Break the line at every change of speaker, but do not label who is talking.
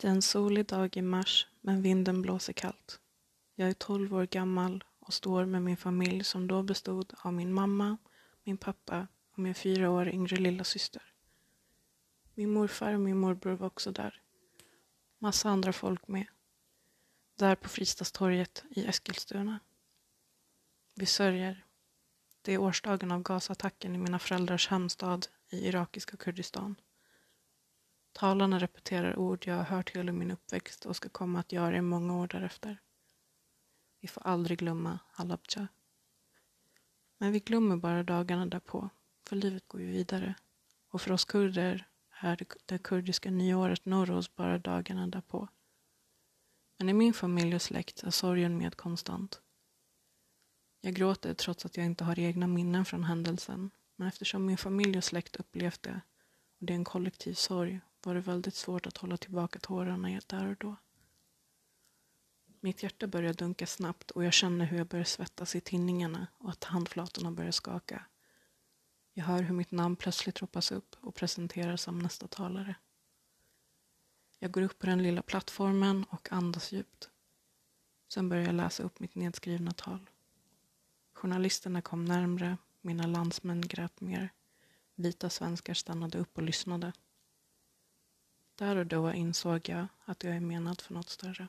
Det är en solig dag i mars, men vinden blåser kallt. Jag är tolv år gammal och står med min familj som då bestod av min mamma, min pappa och min fyra år yngre lilla syster. Min morfar och min morbror var också där. Massa andra folk med. Där på Fristadstorget i Eskilstuna. Vi sörjer. Det är årsdagen av gasattacken i mina föräldrars hemstad i irakiska Kurdistan. Talarna repeterar ord jag har hört hela min uppväxt och ska komma att göra i många år därefter. Vi får aldrig glömma Halabja. Men vi glömmer bara dagarna därpå, för livet går ju vidare. Och för oss kurder är det kurdiska nyåret Nowroz bara dagarna därpå. Men i min familj och släkt är sorgen med konstant. Jag gråter trots att jag inte har egna minnen från händelsen, men eftersom min familj och släkt upplevt det och det är en kollektiv sorg var det väldigt svårt att hålla tillbaka tårarna där och då. Mitt hjärta börjar dunka snabbt och jag känner hur jag börjar svettas i tinningarna och att handflatorna börjar skaka. Jag hör hur mitt namn plötsligt ropas upp och presenteras som nästa talare. Jag går upp på den lilla plattformen och andas djupt. Sen börjar jag läsa upp mitt nedskrivna tal. Journalisterna kom närmre, mina landsmän grät mer. Vita svenskar stannade upp och lyssnade. Där och då insåg jag att jag är menad för något större.